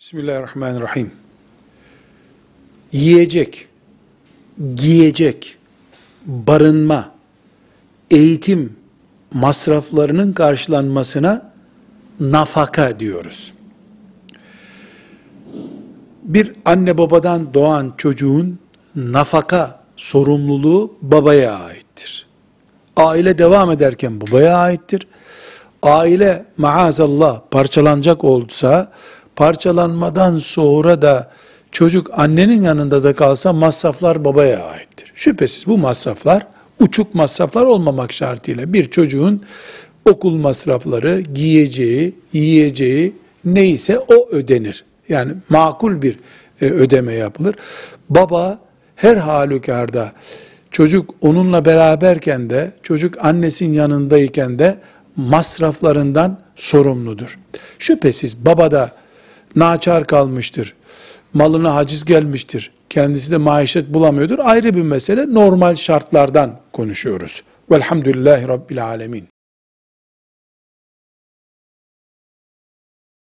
Bismillahirrahmanirrahim. Yiyecek, giyecek, barınma, eğitim masraflarının karşılanmasına nafaka diyoruz. Bir anne babadan doğan çocuğun nafaka sorumluluğu babaya aittir. Aile devam ederken babaya aittir. Aile maazallah parçalanacak olsa parçalanmadan sonra da çocuk annenin yanında da kalsa masraflar babaya aittir. Şüphesiz bu masraflar uçuk masraflar olmamak şartıyla bir çocuğun okul masrafları, giyeceği, yiyeceği neyse o ödenir. Yani makul bir e, ödeme yapılır. Baba her halükarda çocuk onunla beraberken de çocuk annesinin yanındayken de masraflarından sorumludur. Şüphesiz baba da naçar kalmıştır. Malına haciz gelmiştir. Kendisi de maişet bulamıyordur. Ayrı bir mesele. Normal şartlardan konuşuyoruz. Velhamdülillahi Rabbil Alemin.